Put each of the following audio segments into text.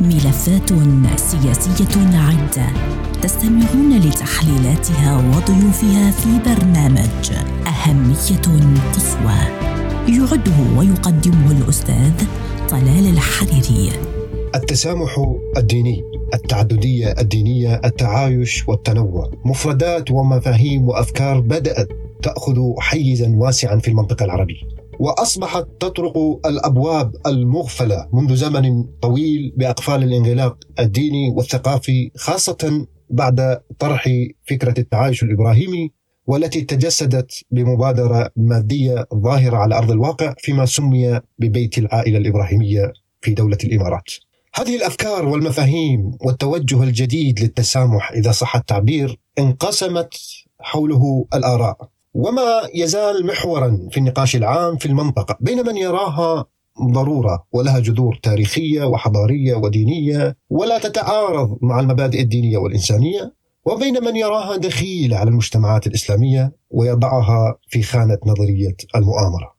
ملفات سياسية عدة تستمعون لتحليلاتها وضيوفها في برنامج أهمية قصوى يعده ويقدمه الأستاذ طلال الحريري. التسامح الديني التعددية الدينية التعايش والتنوع. مفردات ومفاهيم وأفكار بدأت تأخذ حيزا واسعا في المنطقة العربية. وأصبحت تطرق الأبواب المغفلة منذ زمن طويل بأقفال الانغلاق الديني والثقافي خاصة بعد طرح فكرة التعايش الإبراهيمي والتي تجسدت بمبادرة مادية ظاهرة على أرض الواقع فيما سمي ببيت العائلة الإبراهيمية في دولة الإمارات. هذه الأفكار والمفاهيم والتوجه الجديد للتسامح إذا صح التعبير انقسمت حوله الآراء وما يزال محورا في النقاش العام في المنطقة بين من يراها ضرورة ولها جذور تاريخية وحضارية ودينية ولا تتعارض مع المبادئ الدينية والإنسانية وبين من يراها دخيلة على المجتمعات الإسلامية ويضعها في خانة نظرية المؤامرة.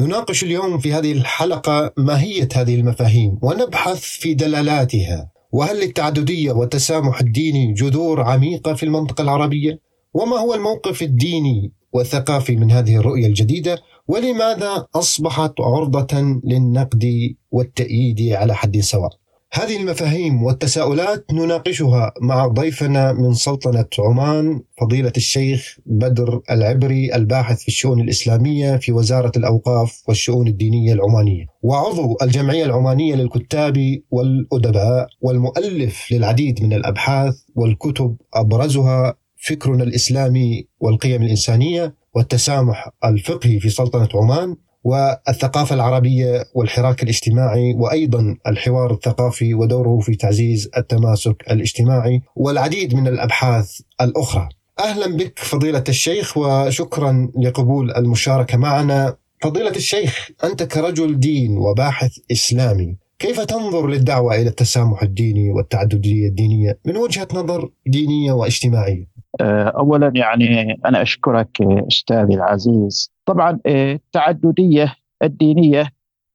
نناقش اليوم في هذه الحلقة ماهية هذه المفاهيم ونبحث في دلالاتها وهل للتعددية والتسامح الديني جذور عميقة في المنطقة العربية؟ وما هو الموقف الديني والثقافي من هذه الرؤية الجديدة؟ ولماذا أصبحت عرضة للنقد والتأييد على حد سواء؟ هذه المفاهيم والتساؤلات نناقشها مع ضيفنا من سلطنة عمان فضيلة الشيخ بدر العبري الباحث في الشؤون الإسلامية في وزارة الأوقاف والشؤون الدينية العمانية وعضو الجمعية العمانية للكتاب والأدباء والمؤلف للعديد من الأبحاث والكتب أبرزها فكرنا الإسلامي والقيم الإنسانية والتسامح الفقهي في سلطنة عمان والثقافة العربية والحراك الاجتماعي وأيضا الحوار الثقافي ودوره في تعزيز التماسك الاجتماعي والعديد من الأبحاث الأخرى أهلا بك فضيلة الشيخ وشكرا لقبول المشاركة معنا فضيلة الشيخ أنت كرجل دين وباحث إسلامي كيف تنظر للدعوة إلى التسامح الديني والتعددية الدينية من وجهة نظر دينية واجتماعية؟ أولا يعني أنا أشكرك أستاذي العزيز. طبعا التعددية الدينية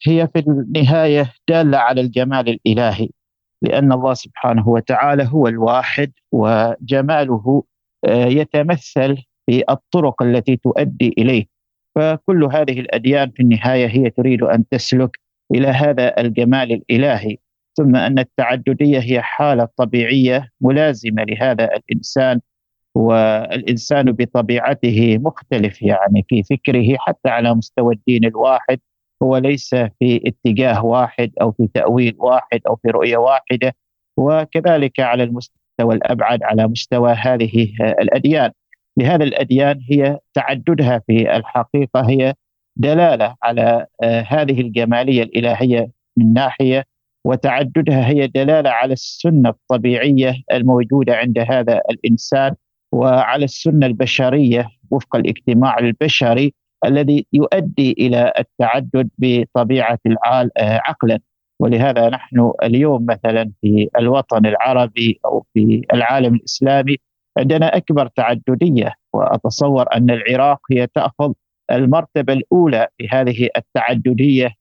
هي في النهاية دالة على الجمال الإلهي لأن الله سبحانه وتعالى هو الواحد وجماله يتمثل في الطرق التي تؤدي إليه. فكل هذه الأديان في النهاية هي تريد أن تسلك إلى هذا الجمال الإلهي. ثم أن التعددية هي حالة طبيعية ملازمة لهذا الإنسان والإنسان بطبيعته مختلف يعني في فكره حتى على مستوى الدين الواحد هو ليس في اتجاه واحد أو في تأويل واحد أو في رؤية واحدة وكذلك على المستوى الأبعد على مستوى هذه الأديان. لهذا الأديان هي تعددها في الحقيقة هي دلالة على هذه الجمالية الإلهية من ناحية وتعددها هي دلالة على السنة الطبيعية الموجودة عند هذا الإنسان وعلى السنة البشرية وفق الاجتماع البشري الذي يؤدي إلى التعدد بطبيعة العال عقلا. ولهذا نحن اليوم مثلا في الوطن العربي أو في العالم الإسلامي عندنا أكبر تعددية وأتصور أن العراق هي تأخذ المرتبة الأولى في هذه التعددية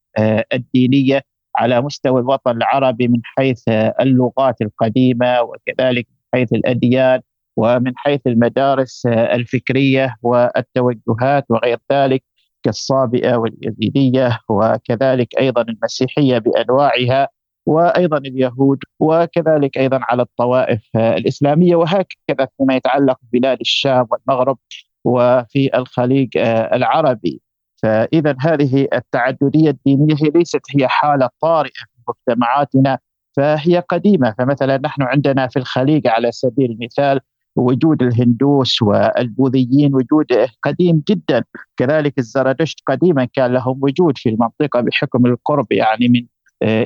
الدينية على مستوى الوطن العربي من حيث اللغات القديمة وكذلك من حيث الأديان. ومن حيث المدارس الفكرية والتوجهات وغير ذلك كالصابئة واليزيدية وكذلك أيضا المسيحية بأنواعها وأيضا اليهود وكذلك أيضا على الطوائف الإسلامية. وهكذا فيما يتعلق ببلاد الشام والمغرب وفي الخليج العربي. فاذا هذه التعددية الدينية هي ليست هي حالة طارئة في مجتمعاتنا فهي قديمة. فمثلا نحن عندنا في الخليج على سبيل المثال وجود الهندوس والبوذيين وجود قديم جدا. كذلك الزرادشت قديما كان لهم وجود في المنطقة بحكم القرب يعني من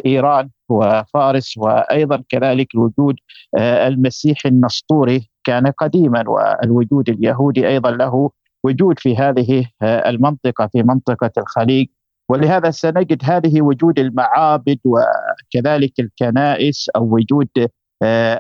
إيران وفارس وأيضا كذلك الوجود المسيحي النسطوري كان قديما والوجود اليهودي أيضا له وجود في هذه المنطقة في منطقة الخليج. ولهذا سنجد هذه وجود المعابد وكذلك الكنائس أو وجود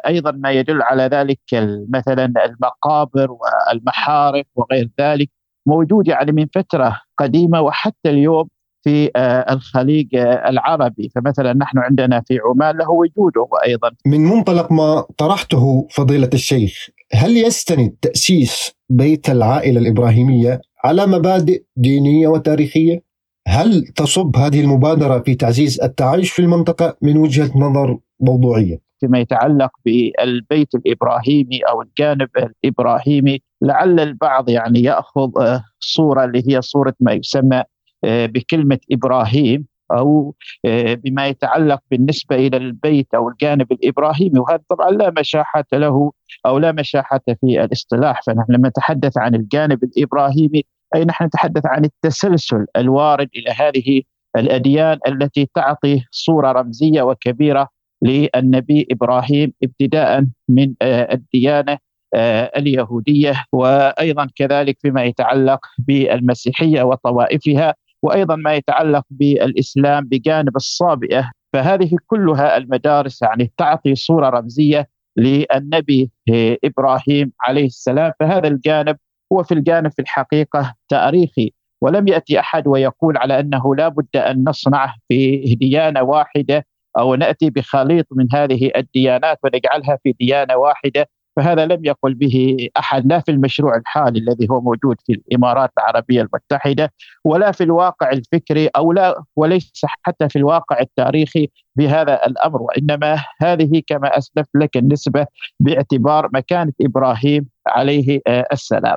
أيضا ما يدل على ذلك مثلا المقابر والمحارق وغير ذلك موجود يعني من فترة قديمة وحتى اليوم في آه، الخليج آه، العربي. فمثلا نحن عندنا في عمان له وجوده أيضا. من منطلق ما طرحته فضيلة الشيخ هل يستند تأسيس بيت العائلة الإبراهيمية على مبادئ دينية وتاريخية؟ هل تصب هذه المبادرة في تعزيز التعايش في المنطقة من وجهة نظر موضوعية؟ فيما يتعلق بالبيت الإبراهيمي أو الجانب الإبراهيمي لعل البعض يعني يأخذ آه، صورة اللي هي صورة ما يسمى آه، بكلمة إبراهيم أو آه، بما يتعلق بالنسبة إلى البيت أو الجانب الإبراهيمي. وهذا طبعا لا مشاحة له أو لا مشاحة في الاصطلاح. فنحن لما نتحدث عن الجانب الإبراهيمي أي نحن نتحدث عن التسلسل الوارد إلى هذه الأديان التي تعطي صورة رمزية وكبيرة للنبي إبراهيم ابتداء من آه، الديانة آه، اليهودية وأيضا كذلك فيما يتعلق بالمسيحية وطوائفها وأيضا ما يتعلق بالإسلام بجانب الصابئة. فهذه كلها المدارس يعني تعطي صورة رمزية للنبي آه، إبراهيم عليه السلام. فهذا الجانب هو في الجانب في الحقيقة تاريخي. ولم يأتي أحد ويقول على أنه لا بد أن نصنع في ديانة واحدة أو نأتي بخليط من هذه الديانات ونجعلها في ديانة واحدة فهذا لم يقل به أحد لا في المشروع الحالي الذي هو موجود في الإمارات العربية المتحدة ولا في الواقع الفكري أو لا وليس حتى في الواقع التاريخي بهذا الأمر وإنما هذه كما أسلفت لك النسبة باعتبار مكانة إبراهيم عليه آه، السلام.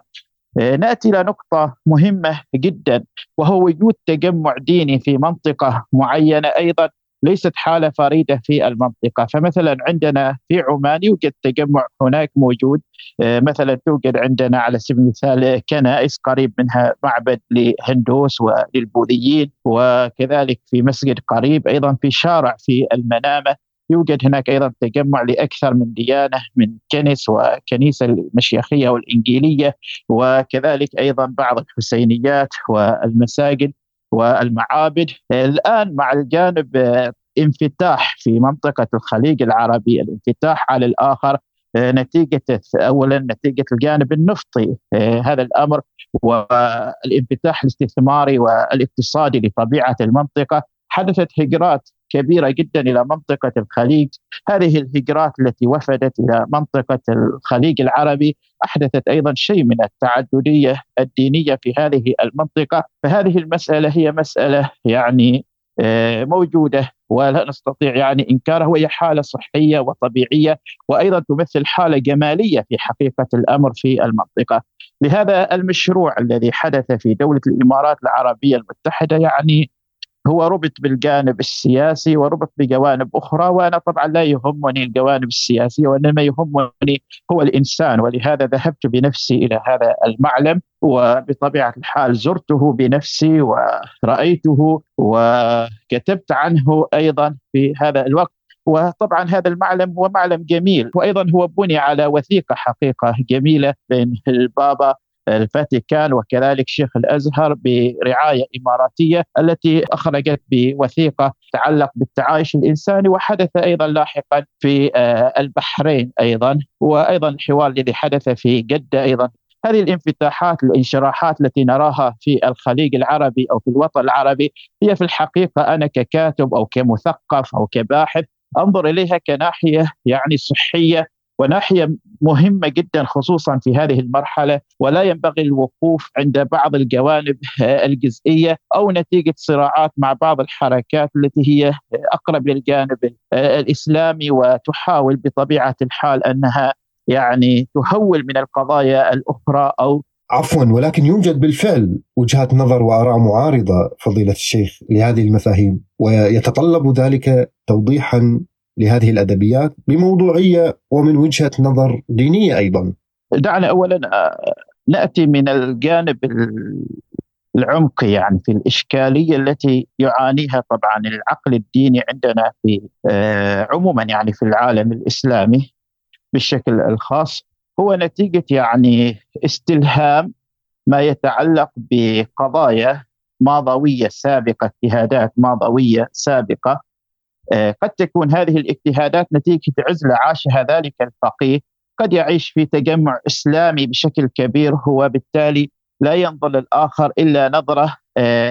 آه، نأتي إلى نقطة مهمة جدا وهو وجود تجمع ديني في منطقة معينة أيضا ليست حالة فريدة في المنطقة. فمثلا عندنا في عمان يوجد تجمع هناك موجود. آه، مثلا توجد عندنا على سبيل المثال كنائس قريب منها معبد لهندوس وللبوذيين وكذلك في مسجد قريب أيضا في شارع في المنامة. يوجد هناك أيضا تجمع لأكثر من ديانة من كنس وكنيسة المشيخية والإنجيلية وكذلك أيضا بعض الحسينيات والمساجد. والمعابد. الآن مع الجانب انفتاح في منطقة الخليج العربي الانفتاح على الآخر نتيجة اولا نتيجة الجانب النفطي هذا الأمر والانفتاح الاستثماري والاقتصادي لطبيعة المنطقة. حدثت هجرات كبيرة جدا إلى منطقة الخليج، هذه الهجرات التي وفدت إلى منطقة الخليج العربي أحدثت أيضا شيء من التعددية الدينية في هذه المنطقة، فهذه المسألة هي مسألة يعني آه، موجودة ولا نستطيع يعني إنكارها. وهي حالة صحية وطبيعية وأيضا تمثل حالة جمالية في حقيقة الأمر في المنطقة. لهذا المشروع الذي حدث في دولة الإمارات العربية المتحدة يعني هو ربط بالجانب السياسي وربط بجوانب أخرى وأنا طبعا لا يهمني الجوانب السياسية وإنما يهمني هو الإنسان. ولهذا ذهبت بنفسي إلى هذا المعلم وبطبيعة الحال زرته بنفسي ورأيته وكتبت عنه أيضا في هذا الوقت. وطبعا هذا المعلم هو معلم جميل وأيضا هو بني على وثيقة حقيقة جميلة بين البابا الفاتيكان وكذلك شيخ الأزهر برعاية إماراتية التي أخرجت بوثيقة تتعلق بالتعايش الإنساني وحدث أيضا لاحقا في آه، البحرين أيضا وأيضا الحوار الذي حدث في جدة أيضا. هذه الانفتاحات الانشراحات التي نراها في الخليج العربي أو في الوطن العربي هي في الحقيقة أنا ككاتب أو كمثقف أو كباحث أنظر إليها كناحية يعني صحية وناحية مهمة جدا خصوصا في هذه المرحلة ولا ينبغي الوقوف عند بعض الجوانب الجزئية أو نتيجة صراعات مع بعض الحركات التي هي أقرب للجانب الإسلامي وتحاول بطبيعة الحال أنها يعني تهول من القضايا الأخرى أو عفوا ولكن يوجد بالفعل وجهات نظر وآراء معارضة فضيلة الشيخ لهذه المفاهيم ويتطلب ذلك توضيحا لهذه الأدبيات بموضوعية ومن وجهة نظر دينية أيضا. دعنا اولا آه، نأتي من الجانب العمقي يعني في الإشكالية التي يعانيها طبعا العقل الديني عندنا في آه، عموما يعني في العالم الإسلامي بالشكل الخاص هو نتيجة يعني استلهام ما يتعلق بقضايا ماضوية سابقة اجتهادات ماضوية سابقة قد تكون هذه الاجتهادات نتيجة عزله عاشها ذلك الفقيه قد يعيش في تجمع إسلامي بشكل كبير هو بالتالي لا ينظر للآخر إلا نظرة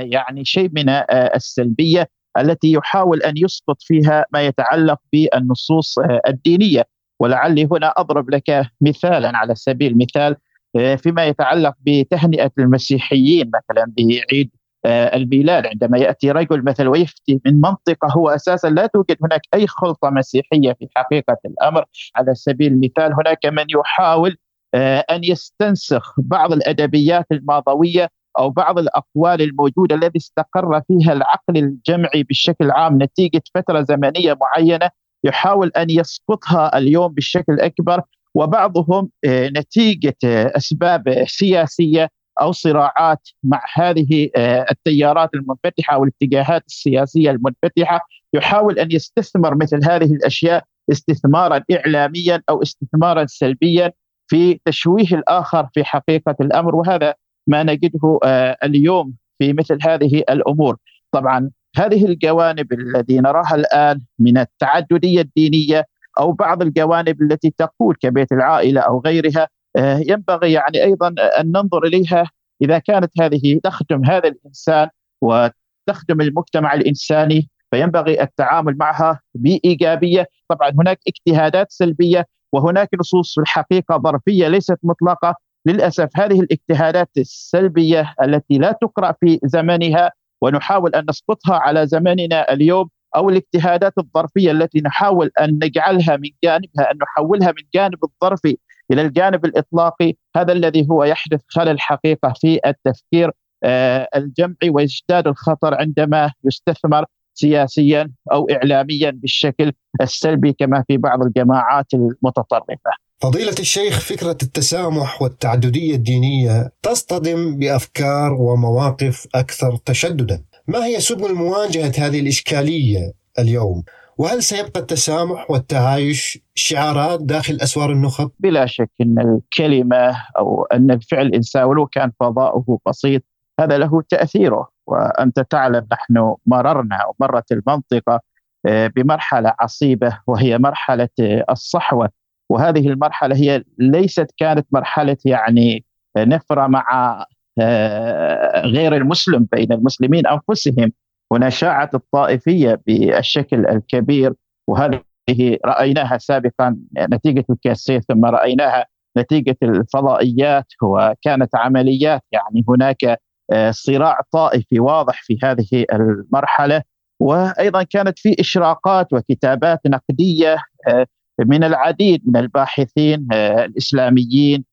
يعني شيء من السلبية التي يحاول أن يسقط فيها ما يتعلق بالنصوص الدينية. ولعلي هنا أضرب لك مثالا على سبيل المثال فيما يتعلق بتهنئة المسيحيين مثلا بعيد آه، الميلاد عندما يأتي رجل مثلا ويفتي من منطقة هو أساسا لا توجد هناك أي خلطة مسيحية في حقيقة الأمر. على سبيل المثال هناك من يحاول آه، أن يستنسخ بعض الأدبيات الماضوية أو بعض الأقوال الموجودة الذي استقر فيها العقل الجمعي بشكل عام نتيجة فترة زمنية معينة. يحاول أن يسقطها اليوم بالشكل الاكبر وبعضهم آه، نتيجة أسباب سياسية أو صراعات مع هذه آه، التيارات المنفتحة أو الاتجاهات السياسية المنفتحة يحاول أن يستثمر مثل هذه الأشياء استثمارا اعلاميا أو استثمارا سلبيا في تشويه الآخر في حقيقة الأمر وهذا ما نجده آه، اليوم في مثل هذه الأمور. طبعا هذه الجوانب التي نراها الآن من التعددية الدينية أو بعض الجوانب التي تقول كبيت العائلة أو غيرها ينبغي يعني أيضا أن ننظر إليها إذا كانت هذه تخدم هذا الإنسان وتخدم المجتمع الإنساني فينبغي التعامل معها بإيجابية، طبعا هناك اجتهادات سلبية وهناك نصوص في الحقيقة ظرفية ليست مطلقة، للأسف هذه الاجتهادات السلبية التي لا تقرأ في زمنها ونحاول أن نسقطها على زماننا اليوم أو الاجتهادات الظرفية التي نحاول أن نجعلها من جانبها أن نحولها من جانب الظرفي إلى الجانب الإطلاقي هذا الذي هو يحدث خلل حقيقه في التفكير آه، الجمعي ويزداد الخطر عندما يستثمر سياسيا أو اعلاميا بالشكل السلبي كما في بعض الجماعات المتطرفة. فضيلة الشيخ فكرة التسامح والتعددية الدينية تصطدم بأفكار ومواقف أكثر تشددا ما هي سبل مواجهة هذه الإشكالية اليوم؟ وهل سيبقى التسامح والتعايش شعارات داخل أسوار النخب؟ بلا شك إن الكلمة أو أن الفعل الانسان ولو كان فضاؤه بسيط هذا له تأثيره. وأنت تعلم نحن مررنا أو مرت المنطقة آه، بمرحلة عصيبة وهي مرحلة آه، الصحوة. وهذه المرحلة هي ليست كانت مرحلة يعني نفره مع آه، غير المسلم بين المسلمين أنفسهم. هنا شاعت الطائفية بالشكل الكبير وهذه رأيناها سابقا نتيجة الكاسية ثم رأيناها نتيجة الفضائيات وكانت عمليات يعني هناك آه، صراع طائفي واضح في هذه المرحلة. وأيضا كانت في إشراقات وكتابات نقدية آه، من العديد من الباحثين آه، الإسلاميين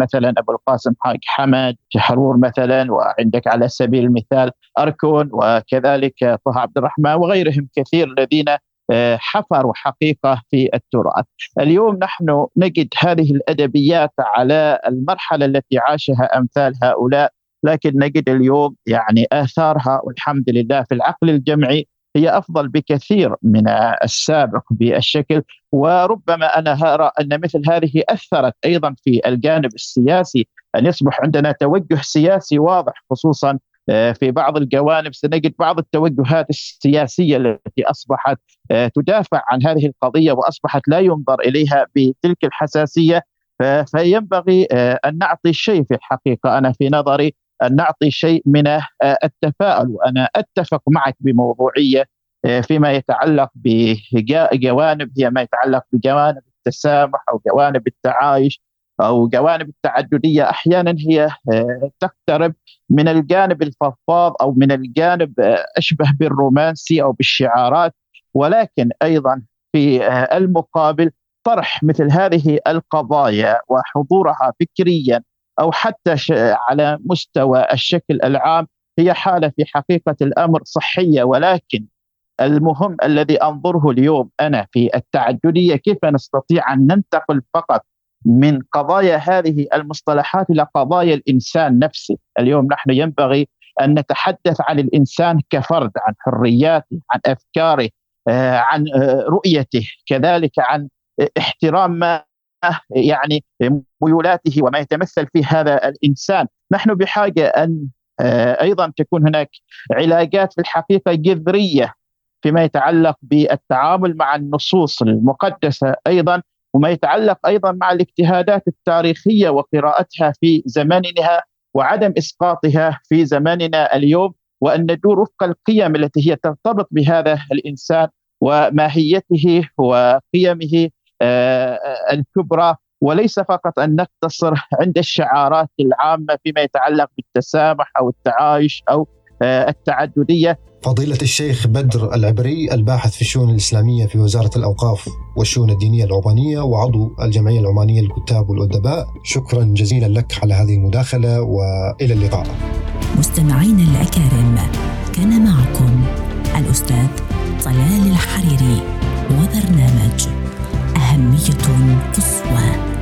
مثلا أبو القاسم حاج حمد حرور مثلا وعندك على سبيل المثال أركون وكذلك طه عبد الرحمن وغيرهم كثير الذين آه، حفروا حقيقة في التراث. اليوم نحن نجد هذه الأدبيات على المرحلة التي عاشها أمثال هؤلاء لكن نجد اليوم يعني آثارها والحمد لله في العقل الجمعي هي أفضل بكثير من السابق بالشكل وربما أنا أرى أن مثل هذه أثرت أيضا في الجانب السياسي أن يصبح عندنا توجه سياسي واضح خصوصا آه، في بعض الجوانب سنجد بعض التوجهات السياسية التي أصبحت آه، تدافع عن هذه القضية وأصبحت لا ينظر إليها بتلك الحساسية. فينبغي آه، أن نعطي شيء في الحقيقة أنا في نظري نعطي شيء من آه، التفاؤل. وأنا أتفق معك بموضوعية آه، فيما يتعلق بجوانب هي ما يتعلق بجوانب التسامح أو جوانب التعايش أو جوانب التعددية. أحيانا هي آه، تقترب من الجانب الفضفاض أو من الجانب أشبه بالرومانسي أو بالشعارات. ولكن أيضا في المقابل طرح مثل هذه القضايا وحضورها فكريا أو حتى على مستوى الشكل العام هي حالة في حقيقة الأمر صحية. ولكن المهم الذي أنظره اليوم أنا في التعددية كيف نستطيع أن ننتقل فقط من قضايا هذه المصطلحات إلى قضايا الإنسان نفسه، اليوم نحن ينبغي أن نتحدث عن الإنسان كفرد، عن حرياته، عن أفكاره، آه، عن آه، رؤيته، كذلك عن احترام ما يعني ميولاته وما يتمثل في هذا الإنسان، نحن بحاجة أن آه، أيضا تكون هناك علاجات في الحقيقة جذرية فيما يتعلق بالتعامل مع النصوص المقدسة أيضا وما يتعلق أيضا مع الاجتهادات التاريخية وقراءتها في زمانها وعدم إسقاطها في زماننا اليوم وأن ندور وفق القيم التي هي ترتبط بهذا الإنسان وماهيته وقيمه الكبرى وليس فقط أن نقتصر عند الشعارات العامة فيما يتعلق بالتسامح أو التعايش أو آه، التعددية. فضيلة الشيخ بدر العبري الباحث في الشؤون الإسلامية في وزارة الأوقاف والشؤون الدينية العمانية وعضو الجمعية العمانية للكتاب والأدباء شكرا جزيلا لك على هذه المداخلة وإلى اللقاء مستمعينا الأكارم كان معكم الأستاذ طلال الحريري وبرنامج أهمية قصوى